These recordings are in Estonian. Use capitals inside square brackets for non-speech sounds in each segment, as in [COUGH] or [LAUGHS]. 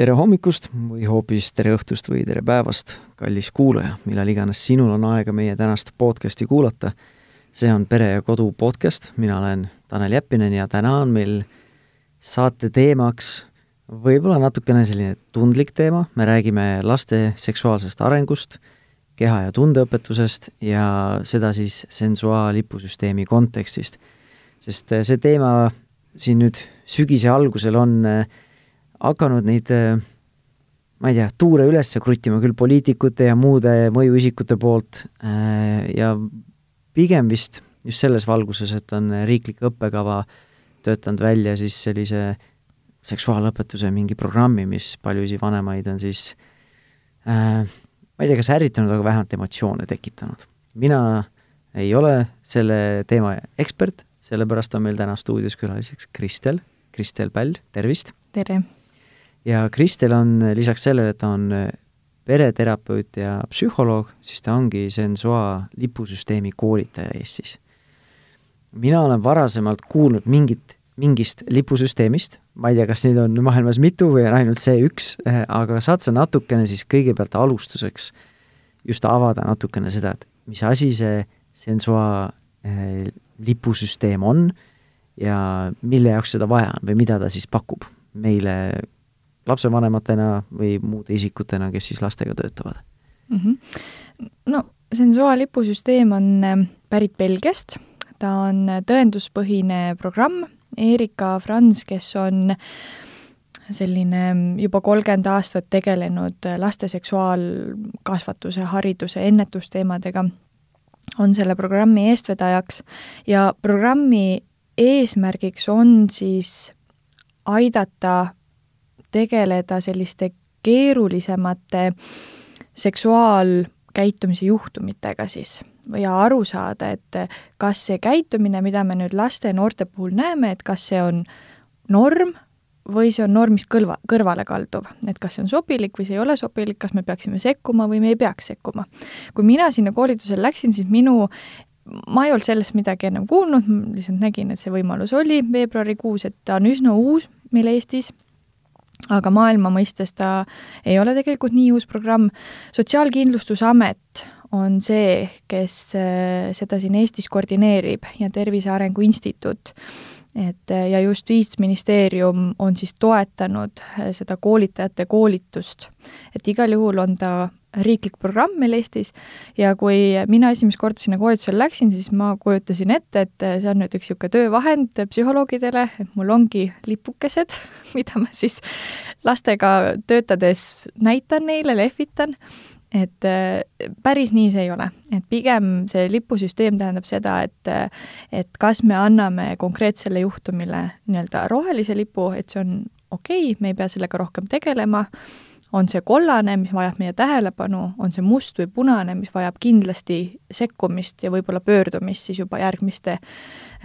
tere hommikust või hoopis tere õhtust või tere päevast, kallis kuulaja, millal iganes sinul on aega meie tänast podcasti kuulata. see on Pere ja Kodu podcast, mina olen Tanel Jeppinen ja täna on meil saate teemaks võib-olla natukene selline tundlik teema, me räägime laste seksuaalsest arengust, keha- ja tundeõpetusest ja seda siis sensuaallipusüsteemi kontekstist. sest see teema siin nüüd sügise algusel on äh, hakanud neid äh, ma ei tea, tuure üles kruttima küll poliitikute ja muude mõjuisikute poolt äh, ja pigem vist just selles valguses, et on riiklik õppekava töötanud välja siis sellise seksuaalõpetuse mingi programmi, mis paljusid vanemaid on siis äh, ma ei tea, kas ärritanud, aga vähemalt emotsioone tekitanud. mina ei ole selle teema ekspert, sellepärast on meil täna stuudios külaliseks Kristel, Kristel Päll, tervist! tere! Ja Kristel on lisaks sellele, et ta on äh, pereterapeut ja psühholoog, siis ta ongi Sensua lipusüsteemi koolitaja Eestis. mina olen varasemalt kuulnud mingit, mingist lipusüsteemist, ma ei tea, kas neid on maailmas mitu või on ainult see üks, äh, aga saad sa natukene siis kõigepealt alustuseks just avada natukene seda, et mis asi see Sensua lipusüsteem on ja mille jaoks seda vaja on või mida ta siis pakub meile lapsevanematena või muude isikutena, kes siis lastega töötavad mm? -hmm. no sensuaalipusüsteem on äh, pärit Belgiast, ta on tõenduspõhine programm, Erika Franz, kes on selline juba kolmkümmend aastat tegelenud laste seksuaalkasvatuse, hariduse, ennetusteemadega, on selle programmi eestvedajaks ja programmi eesmärgiks on siis aidata tegeleda selliste keerulisemate seksuaalkäitumise juhtumitega siis ja aru saada, et kas see käitumine, mida me nüüd laste ja noorte puhul näeme, et kas see on norm või see on normist kõlva, kõrvale kalduv, et kas see on sobilik või see ei ole sobilik, kas me peaksime sekkuma või me ei peaks sekkuma. kui mina sinna koolitusele läksin, siis minu ma ei olnud sellest midagi ennem kuulnud, lihtsalt nägin, et see võimalus oli veebruarikuus, et ta on üsna uus meil Eestis aga maailma mõistes ta ei ole tegelikult nii uus programm. sotsiaalkindlustusamet on see, kes äh, seda siin Eestis koordineerib ja Tervise Arengu Instituut. Et äh, ja Justiitsministeerium on siis toetanud äh, seda koolitajate koolitust. et igal juhul on ta riiklik programm meil Eestis ja kui mina esimest korda sinna koolitusele läksin, siis ma kujutasin ette, et see on nüüd üks niisugune töövahend psühholoogidele, et mul ongi lipukesed, [LAUGHS] mida ma siis lastega töötades näitan neile, lehvitan, et äh, päris nii see ei ole, et pigem see lipusüsteem tähendab seda, et et kas me anname konkreetsele juhtumile nii-öelda rohelise lipu, et see on okei okay,, me ei pea sellega rohkem tegelema, on see kollane, mis vajab meie tähelepanu, on see must või punane, mis vajab kindlasti sekkumist ja võib-olla pöördumist siis juba järgmiste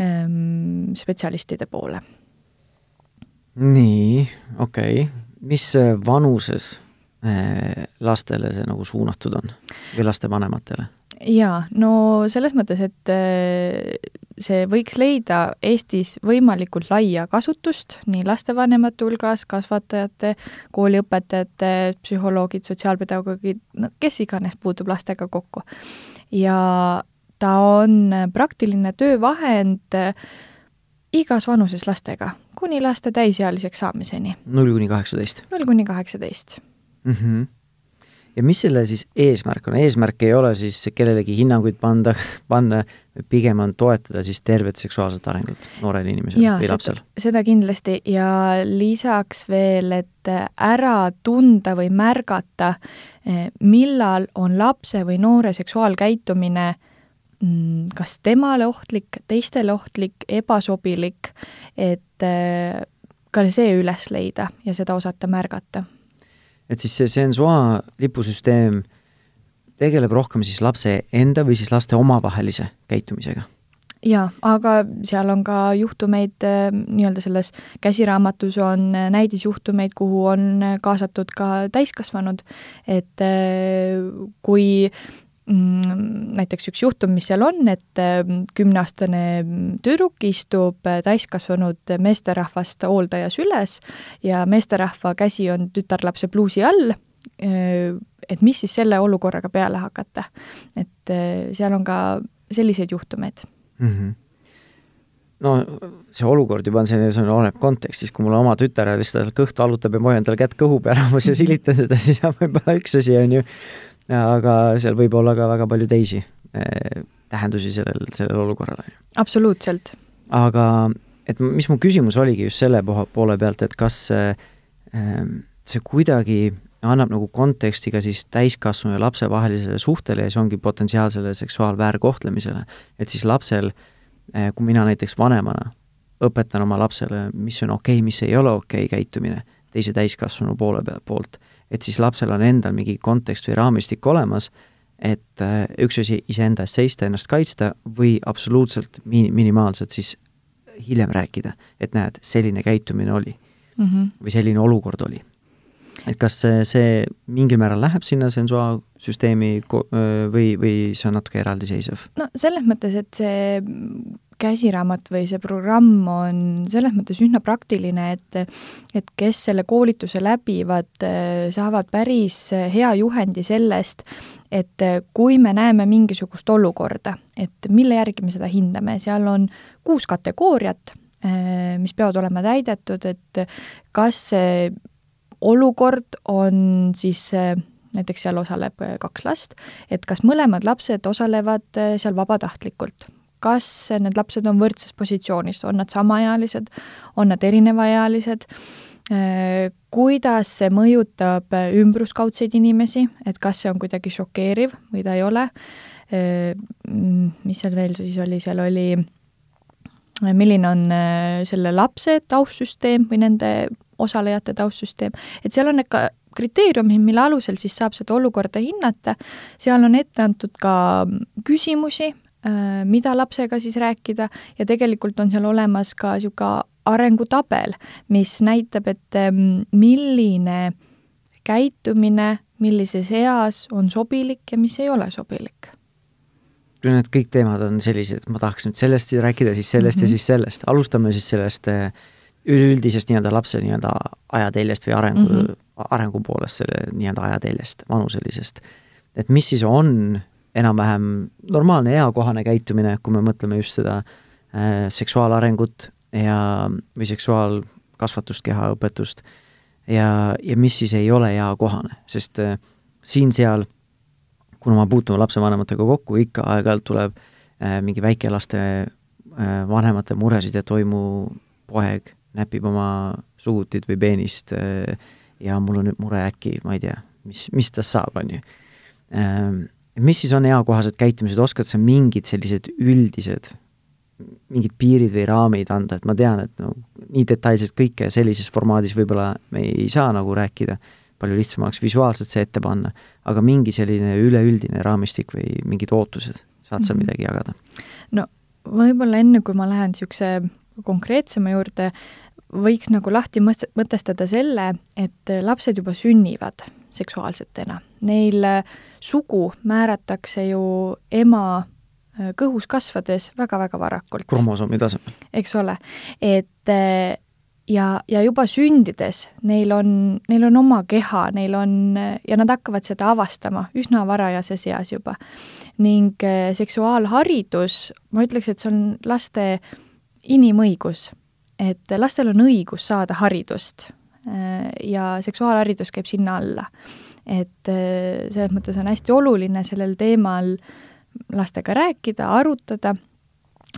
ähm, spetsialistide poole. nii, okei okay., mis vanuses äh, lastele see nagu suunatud on või lastevanematele? jaa, no selles mõttes, et äh, see võiks leida Eestis võimalikult laia kasutust nii lastevanemate hulgas, kasvatajate, kooliõpetajate, psühholoogid, sotsiaalpedagoogid, no kes iganes puutub lastega kokku. ja ta on praktiline töövahend igas vanuses lastega, kuni laste täisealiseks saamiseni. null kuni kaheksateist? null kuni kaheksateist. Mhm. Ja mis selle siis eesmärk on, eesmärk ei ole siis kellelegi hinnanguid panda, [LAUGHS] panna, pigem on toetada siis tervet seksuaalset arengut noorel inimesel ja, või lapsel? seda kindlasti. Ja lisaks veel, et ära tunda või märgata, eh, millal on lapse või noore seksuaalkäitumine mm, kas temale ohtlik, teistele ohtlik, ebasobilik, et eh, ka see üles leida ja seda osata märgata et siis see sensua lipusüsteem tegeleb rohkem siis lapse enda või siis laste omavahelise käitumisega? jaa, aga seal on ka juhtumeid, äh, nii-öelda selles käsiraamatus on äh, näidisjuhtumeid, kuhu on äh, kaasatud ka täiskasvanud, et kui näiteks üks juhtum, mis seal on, et mm, kümneaastane tüdruk istub täiskasvanud meesterahvast hooldaja süles ja meesterahva käsi on tütarlapse pluusi all, et mis siis selle olukorraga peale hakata. et seal on ka selliseid juhtumeid mm. -hmm no see olukord juba on selline, see oleneb kontekstis, kui mul oma tütar lihtsalt kõht valutab ja ma hoian tal kätt kõhu peal [LAUGHS] ja silitan seda, siis [LAUGHS] on võib-olla üks asi, on ju, aga seal võib olla ka väga palju teisi eh, tähendusi sellel, sellel olukorral. absoluutselt. aga et mis mu küsimus oligi just selle poole pealt, et kas see, ehm, see kuidagi annab nagu konteksti ka siis täiskasvanu ja lapse vahelisele suhtele ja see ongi potentsiaalsele seksuaalväärkohtlemisele. et siis lapsel, eh, kui mina näiteks vanemana õpetan oma lapsele, mis on okei okay,, mis ei ole okei okay käitumine teise täiskasvanu poole peal, poolt et siis lapsel on endal mingi kontekst või raamistik olemas, et äh, üks asi iseenda eest seista, ennast kaitsta või absoluutselt mi-, minimaalselt siis hiljem rääkida, et näed, selline käitumine oli mm. -hmm. või selline olukord oli. Et kas see, see mingil määral läheb sinna sensuaalsüsteemi või, või see on natuke eraldiseisev? no selles mõttes, et see käsiraamat või see programm on selles mõttes üsna praktiline, et et kes selle koolituse läbivad, saavad päris hea juhendi sellest, et kui me näeme mingisugust olukorda, et mille järgi me seda hindame, seal on kuus kategooriat, mis peavad olema täidetud, et kas see olukord on siis näiteks seal osaleb kaks last, et kas mõlemad lapsed osalevad seal vabatahtlikult? Kas need lapsed on võrdses positsioonis, on nad samaealised, on nad erinevaealised, äh, kuidas see mõjutab ümbruskaudseid inimesi, et kas see on kuidagi šokeeriv või ta ei ole, äh, mis seal veel siis oli, seal oli milline on äh, selle lapse taustsüsteem või nende osalejate taustsüsteem, et seal on need ka kriteeriumid, mille alusel siis saab seda olukorda hinnata, seal on ette antud ka küsimusi, Äh, mida lapsega siis rääkida ja tegelikult on seal olemas ka niisugune arengutabel, mis näitab, et ähm, milline käitumine millises eas on sobilik ja mis ei ole sobilik. kui need kõik teemad on sellised, ma tahaks nüüd sellest rääkida, siis sellest mm -hmm. ja mhm. siis sellest, alustame siis sellest äh, üleüldisest nii-öelda lapse nii-öelda ajateljest või arengu mm, -hmm. arengu poolest, selle nii-öelda ajateljest, vanuselisest. et mis siis on enam-vähem normaalne eakohane käitumine, kui me mõtleme just seda äh, seksuaalarengut ja, või seksuaalkasvatust, kehaõpetust, ja, ja mis siis ei ole eakohane, sest äh, siin-seal, kuna ma puutun lapsevanematega kokku, ikka aeg-ajalt tuleb äh, mingi väikelaste äh, vanemate muresid, et oi, mu poeg näpib oma sugutit või peenist äh, ja mul on nüüd mure äkki, ma ei tea, mis, mis tast saab, on ju ähm, mis siis on eakohased käitumised, oskad sa mingid sellised üldised, mingid piirid või raamid anda, et ma tean, et no nii detailselt kõike sellises formaadis võib-olla me ei saa nagu rääkida, palju lihtsam oleks visuaalselt see ette panna, aga mingi selline üleüldine raamistik või mingid ootused, saad sa -hmm. midagi jagada? no võib-olla enne, kui ma lähen niisuguse konkreetsema juurde, võiks nagu lahti mõtestada selle, et lapsed juba sünnivad seksuaalsetena. Neil äh, sugu määratakse ju ema äh, kõhus kasvades väga-väga varakult. kromosoomi tasemel. eks ole, et äh, ja, ja juba sündides neil on, neil on oma keha, neil on, ja nad hakkavad seda avastama üsna varajases eas juba. ning seksuaalharidus, ma ütleks, et see on laste inimõigus, et lastel on õigus saada haridust Äh, ja seksuaalharidus käib sinna alla. et äh, selles mõttes on hästi oluline sellel teemal lastega rääkida, arutada,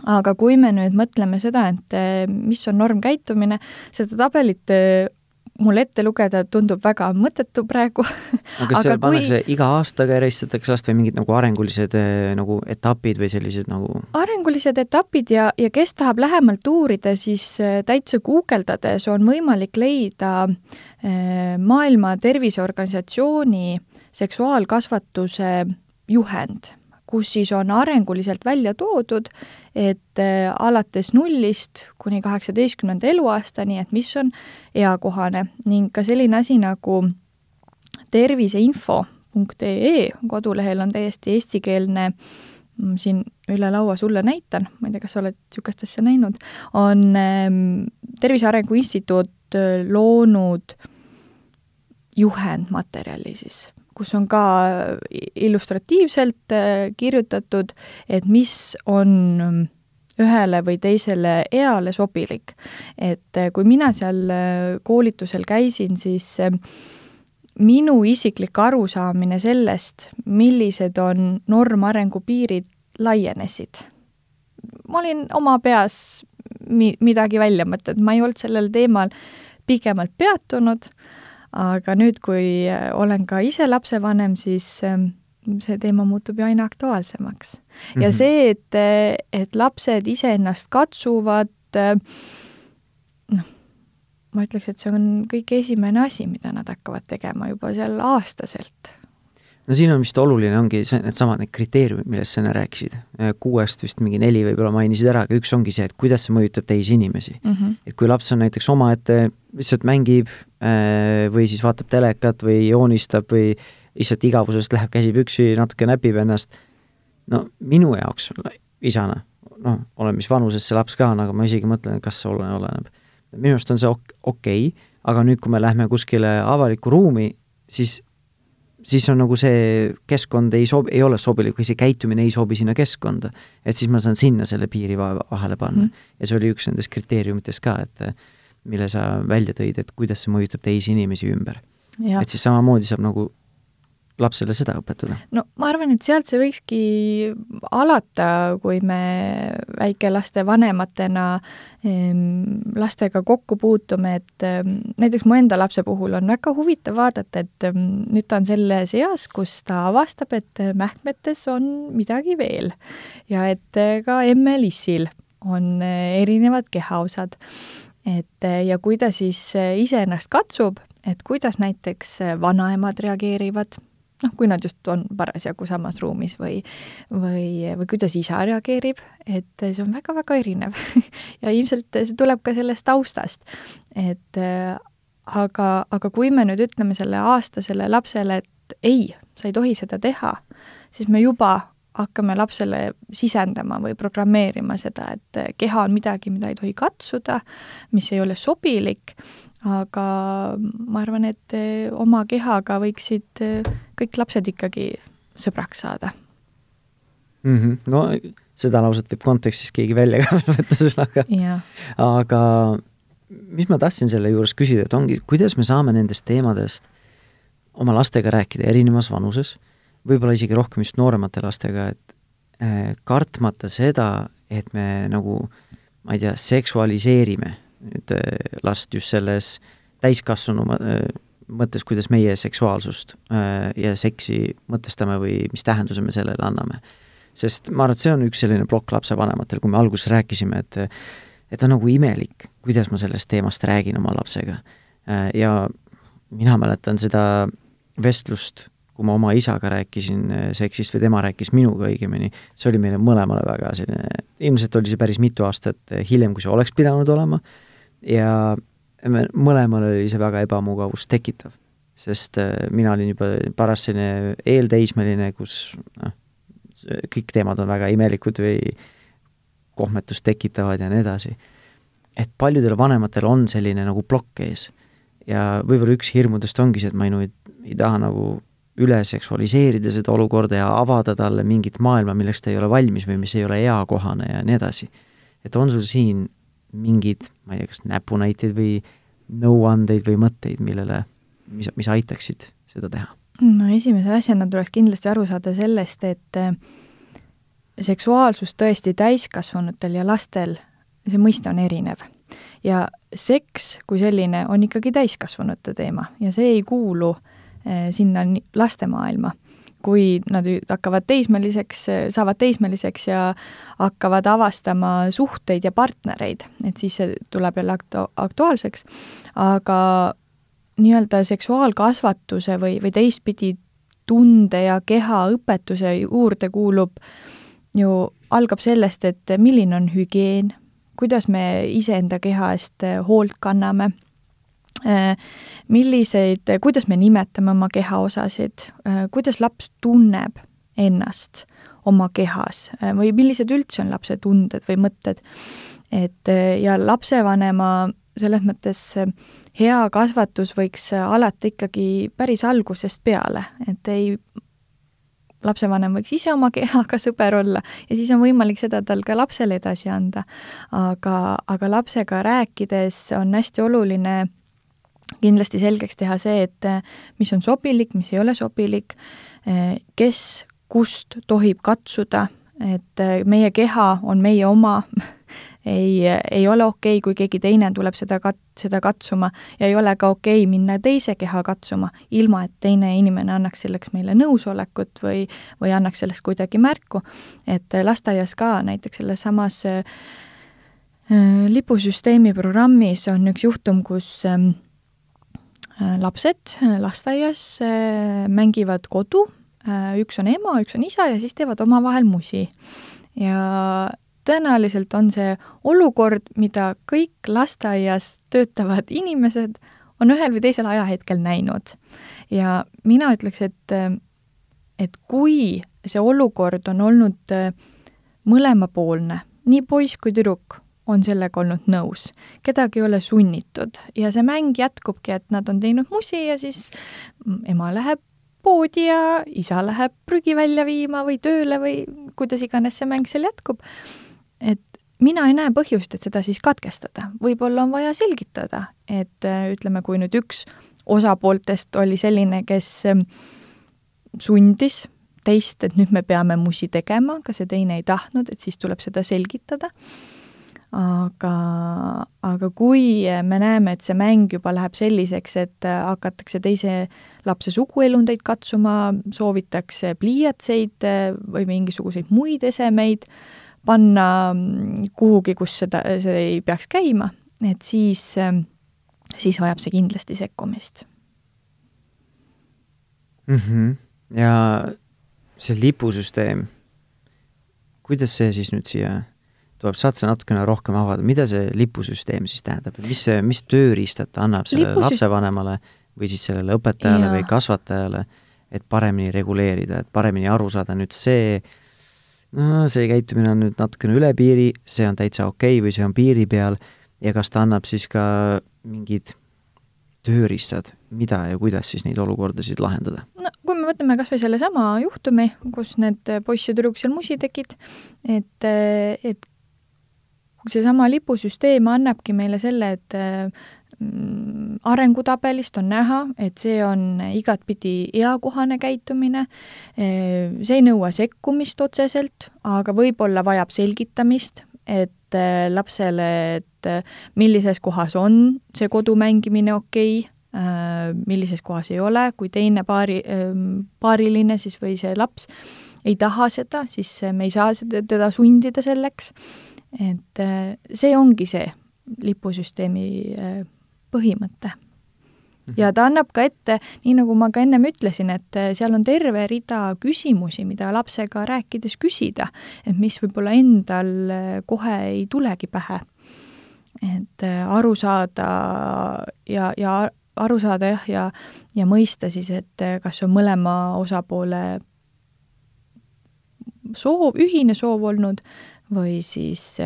aga kui me nüüd mõtleme seda, et äh, mis on normkäitumine, seda tabelit mul ette lugeda tundub väga mõttetu praegu aga kas seal kui... pannakse iga aastaga eristatakse last või mingid nagu arengulised eh, nagu etapid või sellised nagu? arengulised etapid ja, ja kes tahab lähemalt uurida, siis eh, täitsa guugeldades on võimalik leida eh, Maailma Terviseorganisatsiooni seksuaalkasvatuse juhend kus siis on arenguliselt välja toodud, et äh, alates nullist kuni kaheksateistkümnenda eluaastani, et mis on eakohane. Ning ka selline asi nagu terviseinfo.ee kodulehel on täiesti eestikeelne mm, siin üle laua sulle näitan, ma ei tea, kas sa oled niisugust asja näinud, on ähm, Tervise Arengu Instituut äh, loonud juhendmaterjali siis, kus on ka illustratiivselt äh, kirjutatud, et mis on ähm, ühele või teisele eale sobilik. et äh, kui mina seal koolitusel käisin, siis minu isiklik arusaamine sellest, millised on normarengu piirid, laienesid. ma olin oma peas mi-, midagi välja mõtelnud, ma ei olnud sellel teemal pikemalt peatunud, aga nüüd, kui olen ka ise lapsevanem, siis ähm, see teema muutub ju aina aktuaalsemaks mm. -hmm. ja mhm. see, et, et lapsed iseennast katsuvad, äh, noh, ma ütleks, et see on kõige esimene asi, mida nad hakkavad tegema juba seal aastaselt. No siin on vist oluline, ongi see, needsamad need kriteeriumid, millest sa enne rääkisid. kuuest vist mingi neli võib-olla mainisid ära, aga üks ongi see, et kuidas see mõjutab teisi inimesi mm. -hmm. et kui laps on näiteks omaette, lihtsalt mängib äh, või siis vaatab telekat või joonistab või lihtsalt igavusest läheb käsi püksi, natuke näpib ennast, no minu jaoks isana, noh, olen mis vanuses see laps ka on, aga ma isegi mõtlen, kas see oleneb, oleneb minu arust on see ok-, okei okay,, aga nüüd, kui me lähme kuskile avalikku ruumi, siis siis on nagu see keskkond ei sobi, ei ole sobilik või see käitumine ei sobi sinna keskkonda. et siis ma saan sinna selle piiri vahele panna mm. -hmm. ja see oli üks nendest kriteeriumitest ka, et mille sa välja tõid, et kuidas see mõjutab teisi inimesi ümber. et siis samamoodi saab nagu lapsele seda õpetada? no ma arvan, et sealt see võikski alata, kui me väikelaste vanematena ehm, lastega kokku puutume, et ehm, näiteks mu enda lapse puhul on väga huvitav vaadata, et ehm, nüüd ta on selles eas, kus ta avastab, et mähkmetes on midagi veel ja et ka emmelissil on erinevad kehaosad. et ja kui ta siis iseennast katsub, et kuidas näiteks vanaemad reageerivad noh, kui nad just on parasjagu samas ruumis või, või, või kuidas isa reageerib, et see on väga-väga erinev [LAUGHS] ja ilmselt see tuleb ka sellest taustast. et aga, aga kui me nüüd ütleme selle aastasele lapsele, et ei, sa ei tohi seda teha, siis me juba hakkame lapsele sisendama või programmeerima seda, et keha on midagi, mida ei tohi katsuda, mis ei ole sobilik aga ma arvan, et eh, oma kehaga võiksid eh, kõik lapsed ikkagi sõbraks saada mm. -hmm. no seda lauset võib kontekstis keegi välja ka võtta sõnaga. aga mis ma tahtsin selle juures küsida, et ongi, kuidas me saame nendest teemadest oma lastega rääkida erinevas vanuses, võib-olla isegi rohkem just nooremate lastega, et eh, kartmata seda, et me nagu ma ei tea, seksualiseerime nüüd äh, last just selles täiskasvanu äh, mõttes, kuidas meie seksuaalsust äh, ja seksi mõtestame või mis tähenduse me sellele anname. sest ma arvan, et see on üks selline plokk lapsevanematel, kui me alguses rääkisime, et et on nagu imelik, kuidas ma sellest teemast räägin oma lapsega. Ja mina mäletan seda vestlust, kui ma oma isaga rääkisin seksist või tema rääkis minuga õigemini, see oli meile mõlemale väga selline, ilmselt oli see päris mitu aastat hiljem, kui see oleks pidanud olema ja me, mõlemal oli see väga ebamugavust tekitav, sest äh, mina olin juba paras selline eelteismeline, kus noh, kõik teemad on väga imelikud või kohmetust tekitavad ja nii edasi. et paljudel vanematel on selline nagu plokk ees ja võib-olla üks hirmudest ongi see, et ma ei, ei, taha nagu üle seksualiseerida seda olukorda ja avada talle mingit maailma, milleks ta ei ole valmis või mis ei ole eakohane ja nii edasi. et on sul siin mingeid, ma ei tea, kas näpunäiteid või nõuandeid või mõtteid, millele, mis, mis aitaksid seda teha? no esimese asjana tuleks kindlasti aru saada sellest, et äh, seksuaalsus tõesti täiskasvanutel ja lastel, see mõiste on erinev. ja seks kui selline on ikkagi täiskasvanute teema ja see ei kuulu äh, sinna laste maailma kui nad hakkavad teismeliseks, saavad teismeliseks ja hakkavad avastama suhteid ja partnereid, et siis see tuleb jälle aktu-, aktuaalseks, aga nii-öelda seksuaalkasvatuse või, või teistpidi tunde ja kehaõpetuse juurde kuulub ju, algab sellest, et milline on hügieen, kuidas me iseenda keha eest hoolt kanname milliseid, kuidas me nimetame oma kehaosasid, kuidas laps tunneb ennast oma kehas või millised üldse on lapse tunded või mõtted. et ja lapsevanema selles mõttes hea kasvatus võiks alati ikkagi päris algusest peale, et ei lapsevanem võiks ise oma kehaga sõber olla ja siis on võimalik seda tal ka lapsele edasi anda. aga, aga lapsega rääkides on hästi oluline kindlasti selgeks teha see, et mis on sobilik, mis ei ole sobilik, kes kust tohib katsuda, et meie keha on meie oma [LAUGHS] ei, ei ole okei okay,, kui keegi teine tuleb seda kat-, seda katsuma ja ei ole ka okei okay minna teise keha katsuma, ilma et teine inimene annaks selleks meile nõusolekut või, või annaks sellest kuidagi märku. et lasteaias ka näiteks selles samas äh, lipusüsteemi programmis on üks juhtum, kus äh, lapsed lasteaias äh, mängivad kodu äh,, üks on ema, üks on isa ja siis teevad omavahel musi. ja tõenäoliselt on see olukord, mida kõik lasteaias töötavad inimesed on ühel või teisel ajahetkel näinud. ja mina ütleks, et, et kui see olukord on olnud mõlemapoolne, nii poiss kui tüdruk on sellega olnud nõus, kedagi ei ole sunnitud ja see mäng jätkubki, et nad on teinud musi ja siis ema läheb poodi ja isa läheb prügi välja viima või tööle või kuidas iganes see mäng seal jätkub. Et mina ei näe põhjust, et seda siis katkestada, võib-olla on vaja selgitada, et äh, ütleme, kui nüüd üks osapooltest oli selline, kes ähm, sundis teist, et nüüd me peame musi tegema, aga see teine ei tahtnud, et siis tuleb seda selgitada. Aga, aga kui me näeme, et see mäng juba läheb selliseks, et hakatakse teise lapse suguelundeid katsuma, soovitakse pliiatseid või mingisuguseid muid esemeid, panna kuhugi, kus seda, see ei peaks käima, et siis, siis vajab see kindlasti sekkumist mm. -hmm. ja see lipusüsteem, kuidas see siis nüüd siia tuleb, saad sa natukene rohkem avada, mida see lipusüsteem siis tähendab, mis see, mis tööriistad ta annab sellele Lipusüst... lapsevanemale või siis sellele õpetajale ja. või kasvatajale, et paremini reguleerida, et paremini aru saada nüüd see, no see käitumine on nüüd natukene üle piiri, see on täitsa okei okay või see on piiri peal ja kas ta annab siis ka mingid tööriistad, mida ja kuidas siis neid olukordasid lahendada? no kui me võtame kas või sellesama juhtumi, kus need poiss ja tüdruk seal musi tegid, et, et seesama lipusüsteem annabki meile selle, et Mm, arengutabelist on näha, et see on igatpidi eakohane käitumine, see ei nõua sekkumist otseselt, aga võib-olla vajab selgitamist, et lapsele, et millises kohas on see kodu mängimine okei okay,, millises kohas ei ole, kui teine paari, paariline siis või see laps ei taha seda, siis me ei saa seda, teda sundida selleks, et see ongi see lipusüsteemi põhimõte. ja ta annab ka ette, nii nagu ma ka ennem ütlesin, et eh, seal on terve rida küsimusi, mida lapsega rääkides küsida, et mis võib-olla endal kohe ei tulegi pähe. et aru saada ja, ja aru saada jah, ja, ja mõista siis, et kas on mõlema osapoole soov, ühine soov olnud või siis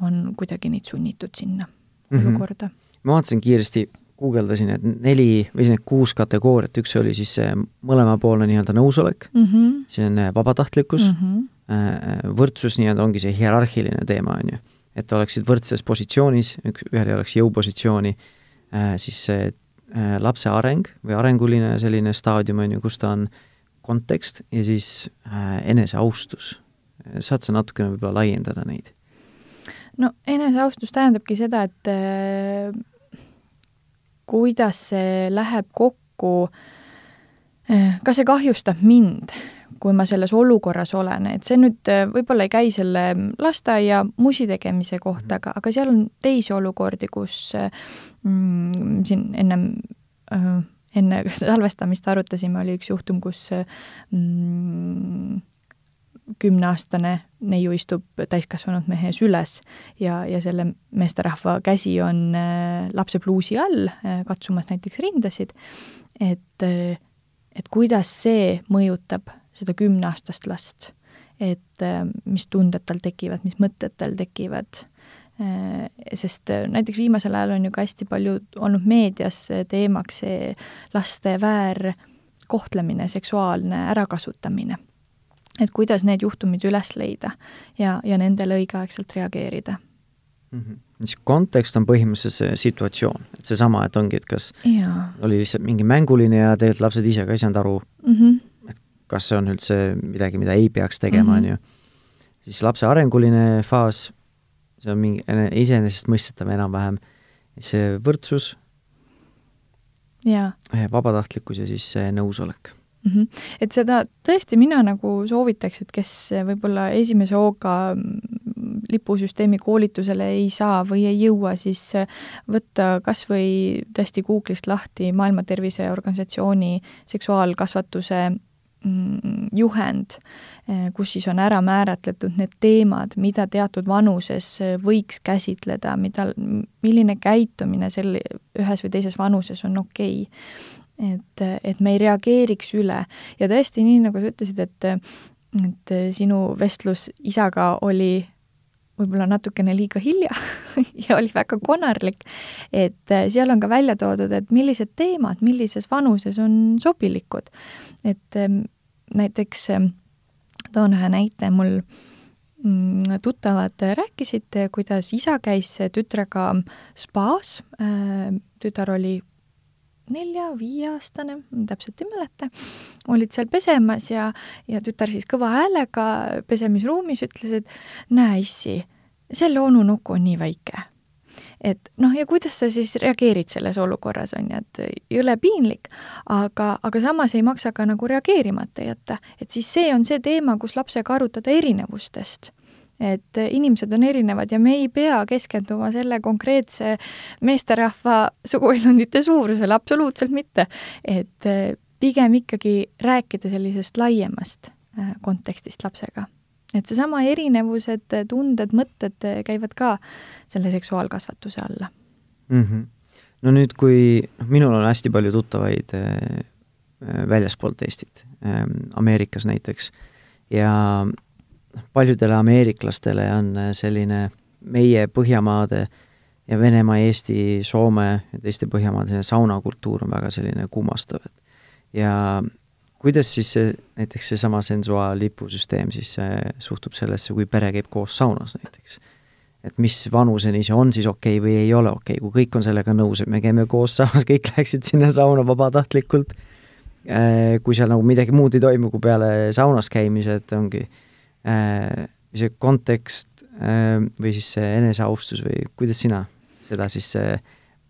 on kuidagi neid sunnitud sinna mm -hmm. olukorda ma vaatasin kiiresti, guugeldasin, et neli või need kuus kategooriat, üks oli siis see mõlemapoolne nii-öelda nõusolek mm, -hmm. see on äh, vabatahtlikkus mm, -hmm. võrdsus nii-öelda ongi see hierarhiline teema, on ju. et oleksid võrdses positsioonis, üks, ühel ei oleks jõupositsiooni, siis see lapse areng või arenguline selline staadium, on ju, kus ta on, kontekst ja siis eneseaustus. Saad sa natukene võib-olla laiendada neid? no eneseaustus tähendabki seda, et kuidas see läheb kokku, eh, kas see kahjustab mind, kui ma selles olukorras olen, et see nüüd eh, võib-olla ei käi selle lasteaia musi tegemise kohta, aga, aga seal on teisi olukordi, kus eh, mm, siin ennem äh, enne [LAUGHS] salvestamist arutasime, oli üks juhtum, kus mm, kümneaastane neiu istub täiskasvanud mehe süles ja, ja selle meesterahva käsi on äh, lapse pluusi all äh,, katsumas näiteks rindasid, et äh, et kuidas see mõjutab seda kümneaastast last, et äh, mis tunded tal tekivad, mis mõtted tal tekivad? Äh,, sest äh, näiteks viimasel ajal on ju ka hästi palju olnud meedias teemaks see laste väärkohtlemine, seksuaalne ärakasutamine et kuidas need juhtumid üles leida ja, ja nendele õigeaegselt reageerida mm. -hmm. siis kontekst on põhimõtteliselt see situatsioon, et seesama, et ongi, et kas Jaa. oli lihtsalt mingi mänguline ja tegelikult lapsed ise ka ei saanud aru mm, -hmm. et kas see on üldse midagi, mida ei peaks tegema, on Mhm. ju. siis lapse arenguline faas, see on mingi iseenesestmõistetav enam-vähem, see võrdsus, vabatahtlikkus ja siis see nõusolek mm. -hmm. et seda tõesti mina nagu soovitaks, et kes võib-olla esimese hooga mm, lipusüsteemi koolitusele ei saa või ei jõua, siis võtta kas või tõesti Google'ist lahti Maailma Terviseorganisatsiooni seksuaalkasvatuse mm, juhend, kus siis on ära määratletud need teemad, mida teatud vanuses võiks käsitleda, mida, milline käitumine sel, ühes või teises vanuses on okei okay et, et me ei reageeriks üle. Ja tõesti, nii nagu sa ütlesid, et et sinu vestlus isaga oli võib-olla natukene liiga hilja [LAUGHS] ja oli väga konarlik, et seal on ka välja toodud, et millised teemad millises vanuses on sobilikud. et näiteks toon ühe näite, mul mm, tuttavad rääkisid, kuidas isa käis tütrega spaas, tütar oli nelja-viieaastane, täpselt ei mäleta, olid seal pesemas ja, ja tütar siis kõva häälega pesemisruumis ütles, et näe, issi, selle onu nuku on nii väike. et noh, ja kuidas sa siis reageerid selles olukorras, on ju, et jõle piinlik, aga, aga samas ei maksa ka nagu reageerimata jätta. et siis see on see teema, kus lapsega arutada erinevustest et inimesed on erinevad ja me ei pea keskenduma selle konkreetse meesterahva suguelundite suurusele, absoluutselt mitte. et eh, pigem ikkagi rääkida sellisest laiemast eh, kontekstist lapsega. et seesama erinevused, tunded, mõtted käivad ka selle seksuaalkasvatuse alla mm. -hmm. no nüüd, kui, noh, minul on hästi palju tuttavaid äh, väljaspoolt Eestit äh,, Ameerikas näiteks, ja paljudele ameeriklastele on äh, selline meie Põhjamaade ja Venemaa, Eesti, Soome ja teiste Põhjamaade selline saunakultuur on väga selline kummastav, et ja kuidas siis see, näiteks seesama sensuaal lipusüsteem siis äh, suhtub sellesse, kui pere käib koos saunas näiteks? et mis vanuseni see on siis okei okay või ei ole okei okay., kui kõik on sellega nõus, et me käime koos saunas, kõik läheksid sinna sauna vabatahtlikult, kui seal nagu midagi muud ei toimu kui peale saunas käimise, et ongi see kontekst või siis see eneseaustus või kuidas sina seda siis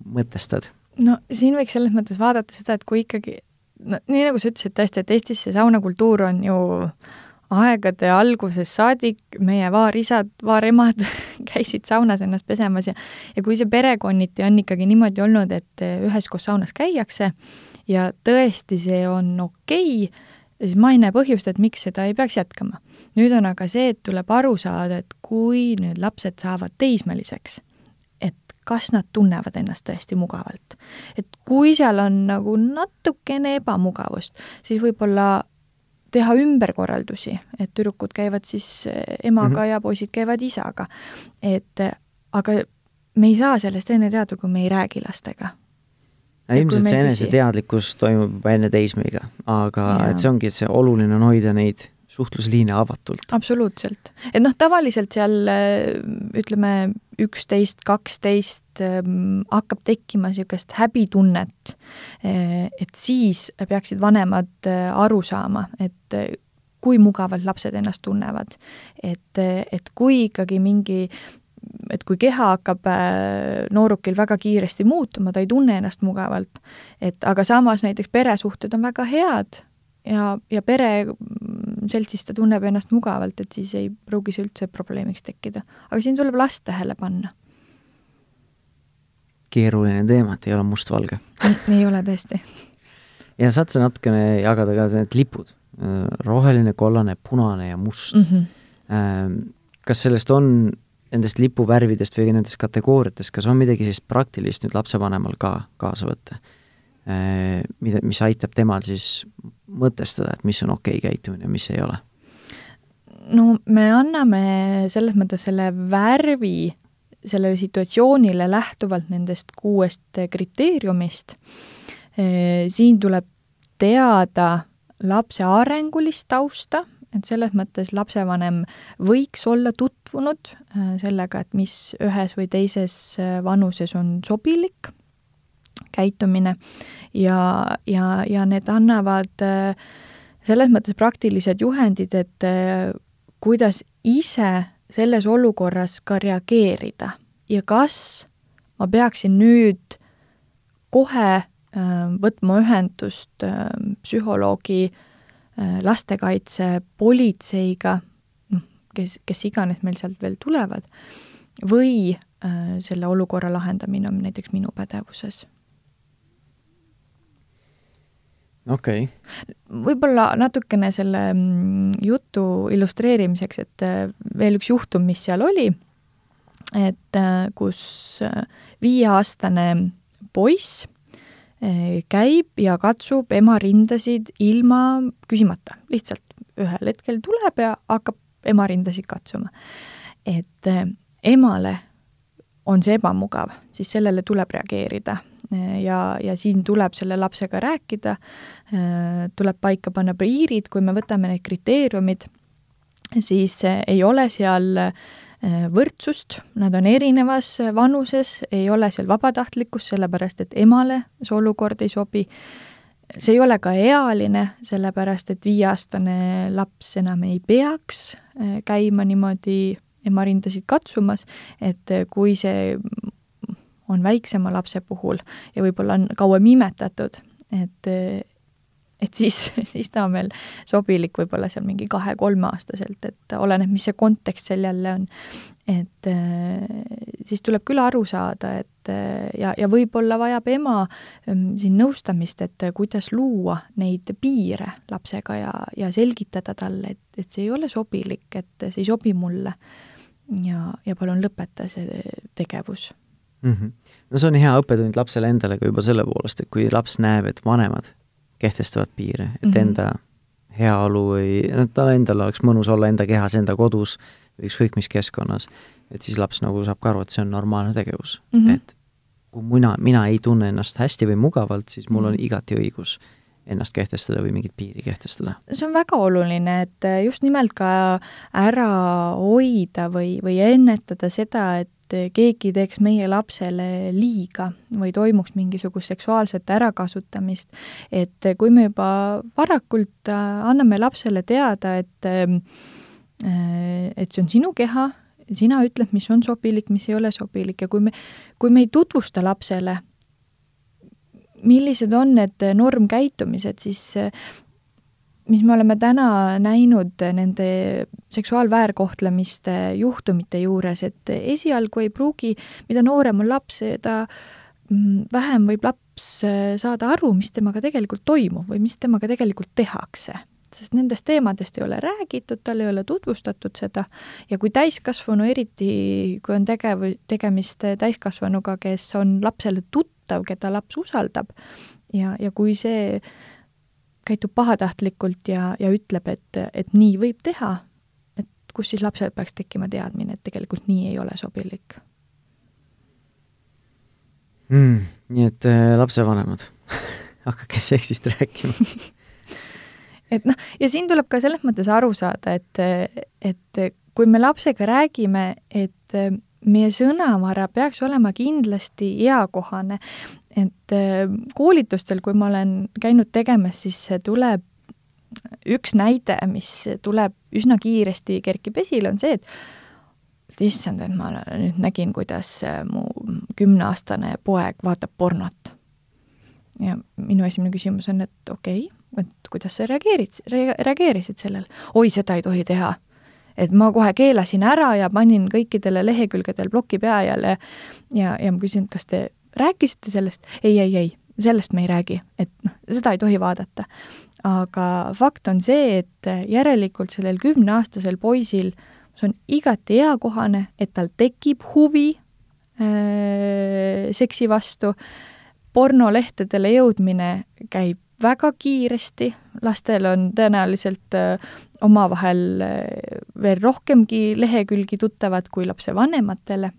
mõtestad? no siin võiks selles mõttes vaadata seda, et kui ikkagi, no nii nagu sa ütlesid tõesti, et Eestis see saunakultuur on ju aegade algusest saadik, meie vaarisad, vaaremad [LAUGHS] käisid saunas ennast pesemas ja ja kui see perekonniti on ikkagi niimoodi olnud, et üheskoos saunas käiakse ja tõesti see on okei okay,, siis ma ei näe põhjust, et miks seda ei peaks jätkama. Nüüd on aga see, et tuleb aru saada, et kui nüüd lapsed saavad teismeliseks, et kas nad tunnevad ennast tõesti mugavalt. et kui seal on nagu natukene ebamugavust, siis võib-olla teha ümberkorraldusi, et tüdrukud käivad siis emaga mm -hmm. ja poisid käivad isaga. et aga me ei saa sellest enne teada, kui me ei räägi lastega ilmselt see eneseteadlikkus toimub juba enne teismeiga, aga ja. et see ongi, et see oluline on hoida neid suhtlusliine avatult. absoluutselt. et noh, tavaliselt seal ütleme, üksteist, kaksteist hakkab tekkima niisugust häbitunnet, et siis peaksid vanemad aru saama, et kui mugavalt lapsed ennast tunnevad. et, et kui ikkagi mingi et kui keha hakkab noorukil väga kiiresti muutuma, ta ei tunne ennast mugavalt, et aga samas näiteks peresuhted on väga head ja, ja pere seltsis ta tunneb ennast mugavalt, et siis ei pruugi see üldse probleemiks tekkida. aga siin tuleb last tähele panna. keeruline teema, et ei ole mustvalge ei ole tõesti. ja saad sa natukene jagada ka need lipud, roheline, kollane, punane ja must mm. -hmm. Kas sellest on, nendest lipuvärvidest või nendest kategooriatest, kas on midagi sellist praktilist nüüd lapsevanemal ka kaasa võtta? Mida, mis aitab temal siis mõtestada, et mis on okei okay käitumine mis ei ole? no me anname selles mõttes selle värvi sellele situatsioonile lähtuvalt nendest kuuest kriteeriumist. siin tuleb teada lapse arengulist tausta, et selles mõttes lapsevanem võiks olla tutvunud äh, sellega, et mis ühes või teises äh, vanuses on sobilik käitumine ja, ja, ja need annavad äh, selles mõttes praktilised juhendid, et kuidas ise selles olukorras ka reageerida ja kas ma peaksin nüüd kohe Äh, võtma ühendust äh, psühholoogi, äh, lastekaitse, politseiga, noh, kes, kes iganes meil sealt veel tulevad, või selle olukorra lahendamine on näiteks minu pädevuses. Okei. Okay.. võib-olla natukene selle mm, jutu illustreerimiseks, et veel üks juhtum, mis seal oli, et kus viieaastane poiss käib ja katsub ema rindasid ilma küsimata, lihtsalt ühel hetkel tuleb ja hakkab ema rindasid katsuma. et emale on see ebamugav, siis sellele tuleb reageerida ja, ja siin tuleb selle lapsega rääkida, tuleb paika panna piirid, kui me võtame need kriteeriumid, siis ei ole seal Äh, võrdsust, nad on erinevas vanuses, ei ole seal vabatahtlikkust, sellepärast et emale see olukord ei sobi. see ei ole ka ealine, sellepärast et viieaastane laps enam ei peaks äh, käima niimoodi ema rindasid katsumas, et kui see on väiksema lapse puhul ja võib-olla on kauem imetatud, et, et siis, [LAUGHS] siis ta on veel sobilik võib-olla seal mingi kahe-kolmeaastaselt, et oleneb, mis see kontekst seal jälle on. et äh, siis tuleb küll aru saada, et äh, ja, ja võib-olla vajab ema ähm, siin nõustamist, et kuidas luua neid piire lapsega ja, ja selgitada talle, et, et see ei ole sobilik, et see ei sobi mulle. ja, ja palun lõpeta see tegevus mm. -hmm. no see on hea õppetund lapsele endale ka juba selle poolest, et kui laps näeb, et vanemad kehtestavad piire, et mm -hmm. enda heaolu või, tal endal oleks mõnus olla enda kehas, enda kodus, ükskõik mis keskkonnas, et siis laps nagu saab ka aru, et see on normaalne tegevus mm. -hmm. et kui mina, mina ei tunne ennast hästi või mugavalt, siis mul on mhm. igati õigus ennast kehtestada või mingit piiri kehtestada. see on väga oluline, et just nimelt ka ära hoida või, või ennetada seda, et et keegi teeks meie lapsele liiga või toimuks mingisugust seksuaalset ärakasutamist. et kui me juba varakult äh, anname lapsele teada, et äh, et see on sinu keha, sina ütled, mis on sobilik, mis ei ole sobilik ja kui me, kui me ei tutvusta lapsele, millised on need normkäitumised, siis mis me oleme täna näinud nende seksuaalväärkohtlemiste juhtumite juures, et esialgu ei pruugi, mida noorem on laps, seda mm, vähem võib laps äh, saada aru, mis temaga tegelikult toimub või mis temaga tegelikult tehakse. sest nendest teemadest ei ole räägitud, tal ei ole tutvustatud seda ja kui täiskasvanu, eriti kui on tegev, tegemist täiskasvanuga, kes on lapsele tuttav, keda laps usaldab, ja, ja kui see käitub pahatahtlikult ja, ja ütleb, et, et nii võib teha, et kus siis lapsel peaks tekkima teadmine, et tegelikult nii ei ole sobilik mm,. nii et äh, lapsevanemad [LAUGHS] hakake seksist rääkima [LAUGHS] et noh, ja siin tuleb ka selles mõttes aru saada, et, et kui me lapsega räägime, et meie sõnavara peaks olema kindlasti eakohane, et äh, koolitustel, kui ma olen käinud tegemas, siis tuleb üks näide, mis tuleb üsna kiiresti, kerkib esile, on see, et issand, et ma nüüd nägin, kuidas äh, mu kümneaastane poeg vaatab pornot. ja minu esimene küsimus on, et okei okay,, et kuidas sa reageerid, reageerisid sellele? oi, seda ei tohi teha. et ma kohe keelasin ära ja panin kõikidele lehekülgedel ploki peale ja, ja ma küsin, et kas te rääkisite sellest? ei, ei, ei, sellest me ei räägi, et noh, seda ei tohi vaadata. aga fakt on see, et järelikult sellel kümneaastasel poisil see on igati eakohane, et tal tekib huvi äh, seksi vastu, pornolehtedele jõudmine käib väga kiiresti, lastel on tõenäoliselt äh, omavahel äh, veel rohkemgi lehekülgi tuttavad kui lapsevanematele.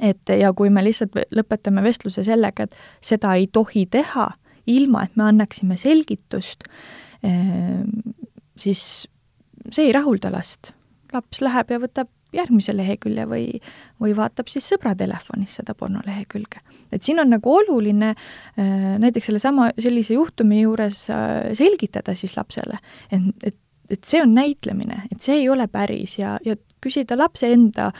Et ja kui me lihtsalt lõpetame vestluse sellega, et seda ei tohi teha, ilma et me annaksime selgitust, äh, siis see ei rahulda last. laps läheb ja võtab järgmise lehekülje või, või vaatab siis sõbra telefonis seda pornolehekülge. et siin on nagu oluline äh, näiteks sellesama, sellise juhtumi juures äh, selgitada siis lapsele, et, et, et see on näitlemine, et see ei ole päris ja, ja küsida lapse enda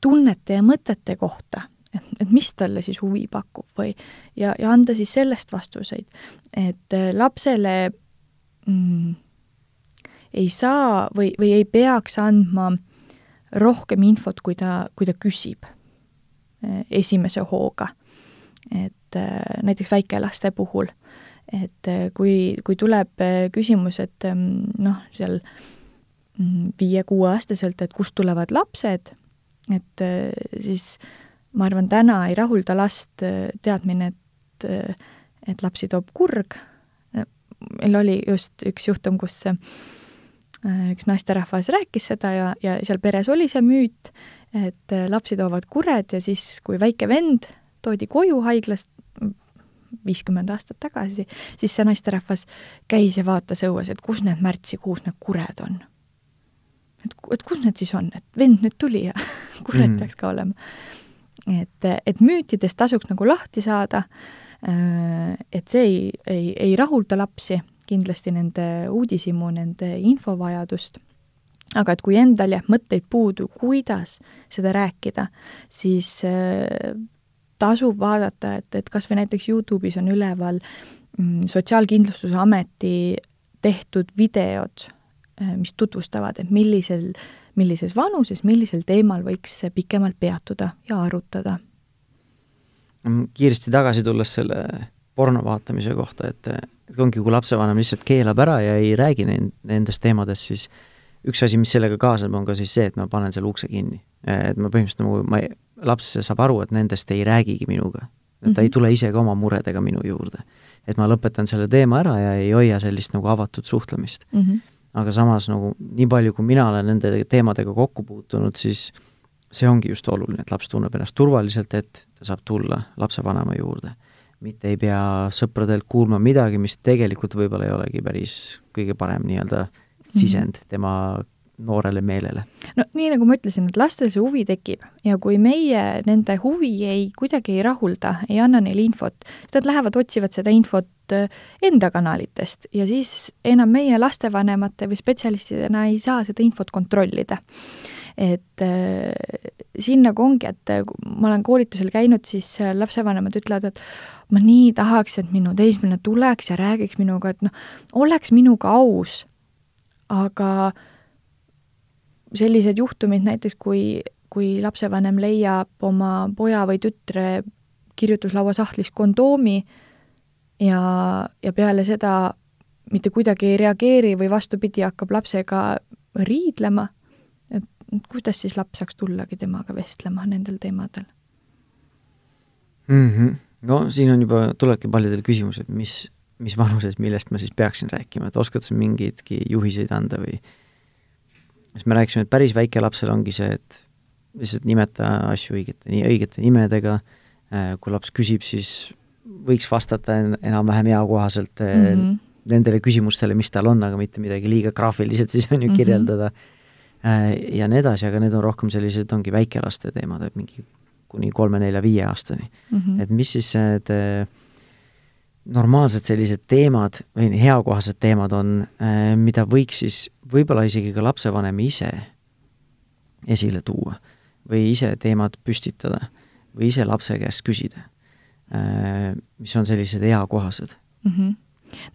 tunnete ja mõtete kohta, et, et mis talle siis huvi pakub või ja, ja anda siis sellest vastuseid, et äh, lapsele mm, ei saa või, või ei peaks andma äh, rohkem infot, kui ta, kui ta küsib eh, esimese hooga. et eh, näiteks väikelaste puhul, et kui, kui tuleb küsimus, et noh, seal mm, viie-kuueaastaselt, et kust tulevad lapsed, et siis ma arvan, täna ei rahulda last teadmine, et, et lapsi toob kurg. meil oli just üks juhtum, kus Äh, üks naisterahvas rääkis seda ja, ja seal peres oli see müüt, et äh, lapsi toovad kured ja siis, kui väike vend toodi koju haiglast viiskümmend aastat tagasi, siis see naisterahvas käis ja vaatas õues, et kus need märtsikuus need kured on. Et, et kus need siis on, et vend nüüd tuli ja [LAUGHS] kured mm. peaks ka olema. et, et müütidest tasuks nagu lahti saada, äh, et see ei, ei, ei rahulda lapsi kindlasti nende uudishimu, nende infovajadust, aga et kui endal jääb mõtteid puudu, kuidas seda rääkida, siis äh, tasub vaadata, et, et kas või näiteks Youtube'is on üleval mm, Sotsiaalkindlustusameti tehtud videod, mis tutvustavad, et millisel, millises vanuses, millisel teemal võiks pikemalt peatuda ja arutada. kiiresti tagasi tulles selle porno vaatamise kohta, et et ongi, kui lapsevanem lihtsalt keelab ära ja ei räägi nendest teemadest, siis üks asi, mis sellega kaasneb, on ka siis see, et ma panen selle ukse kinni. et ma põhimõtteliselt nagu, ma ei, laps saab aru, et nendest ei räägigi minuga. et ta mm -hmm. ei mhm. tule ise ka oma muredega minu juurde. et ma lõpetan selle teema ära ja ei hoia sellist nagu avatud suhtlemist mm. -hmm. Aga samas nagu nii palju, kui mina olen nende teemadega kokku puutunud, siis see ongi just oluline, et laps tunneb ennast turvaliselt, et ta saab tulla lapsevanema juurde mitte ei pea sõpradelt kuulma midagi, mis tegelikult võib-olla ei olegi päris kõige parem nii-öelda sisend mm -hmm. tema noorele meelele. no nii, nagu ma ütlesin, et lastel see huvi tekib ja kui meie nende huvi ei, kuidagi ei rahulda, ei anna neile infot, siis nad lähevad, otsivad seda infot äh, enda kanalitest ja siis enam meie lastevanemate või spetsialistidena ei saa seda infot kontrollida et äh, siin nagu ongi, et äh, ma olen koolitusel käinud, siis äh, lapsevanemad ütlevad, et ma nii tahaks, et minu teismeline tuleks ja räägiks minuga, et noh, oleks minuga aus, aga sellised juhtumid näiteks, kui, kui lapsevanem leiab oma poja või tütre kirjutuslaua sahtlist kondoomi ja, ja peale seda mitte kuidagi ei reageeri või vastupidi, hakkab lapsega riidlema, kuidas siis laps saaks tullagi temaga vestlema nendel teemadel mm? -hmm. no siin on juba, tulebki paljudel küsimused, mis, mis vanuses, millest ma siis peaksin rääkima, et oskad sa mingeidki juhiseid anda või siis me rääkisime, et päris väikelapsel ongi see, et lihtsalt nimeta asju õigete, õigete nimedega, äh, kui laps küsib, siis võiks vastata enam-vähem eakohaselt mm -hmm. nendele küsimustele, mis tal on, aga mitte midagi liiga graafiliselt [LAUGHS] siis on ju mhm. kirjeldada mm. -hmm Äh, ja nii edasi, aga need on rohkem sellised, ongi väikelaste teemad, et mingi kuni kolme-nelja-viie aastani mm. -hmm. et mis siis need äh, normaalsed sellised teemad või heakohased teemad on, äh, mida võiks siis võib-olla isegi ka lapsevanem ise esile tuua või ise teemad püstitada või ise lapse käest küsida, mis on sellised eakohased mm. -hmm.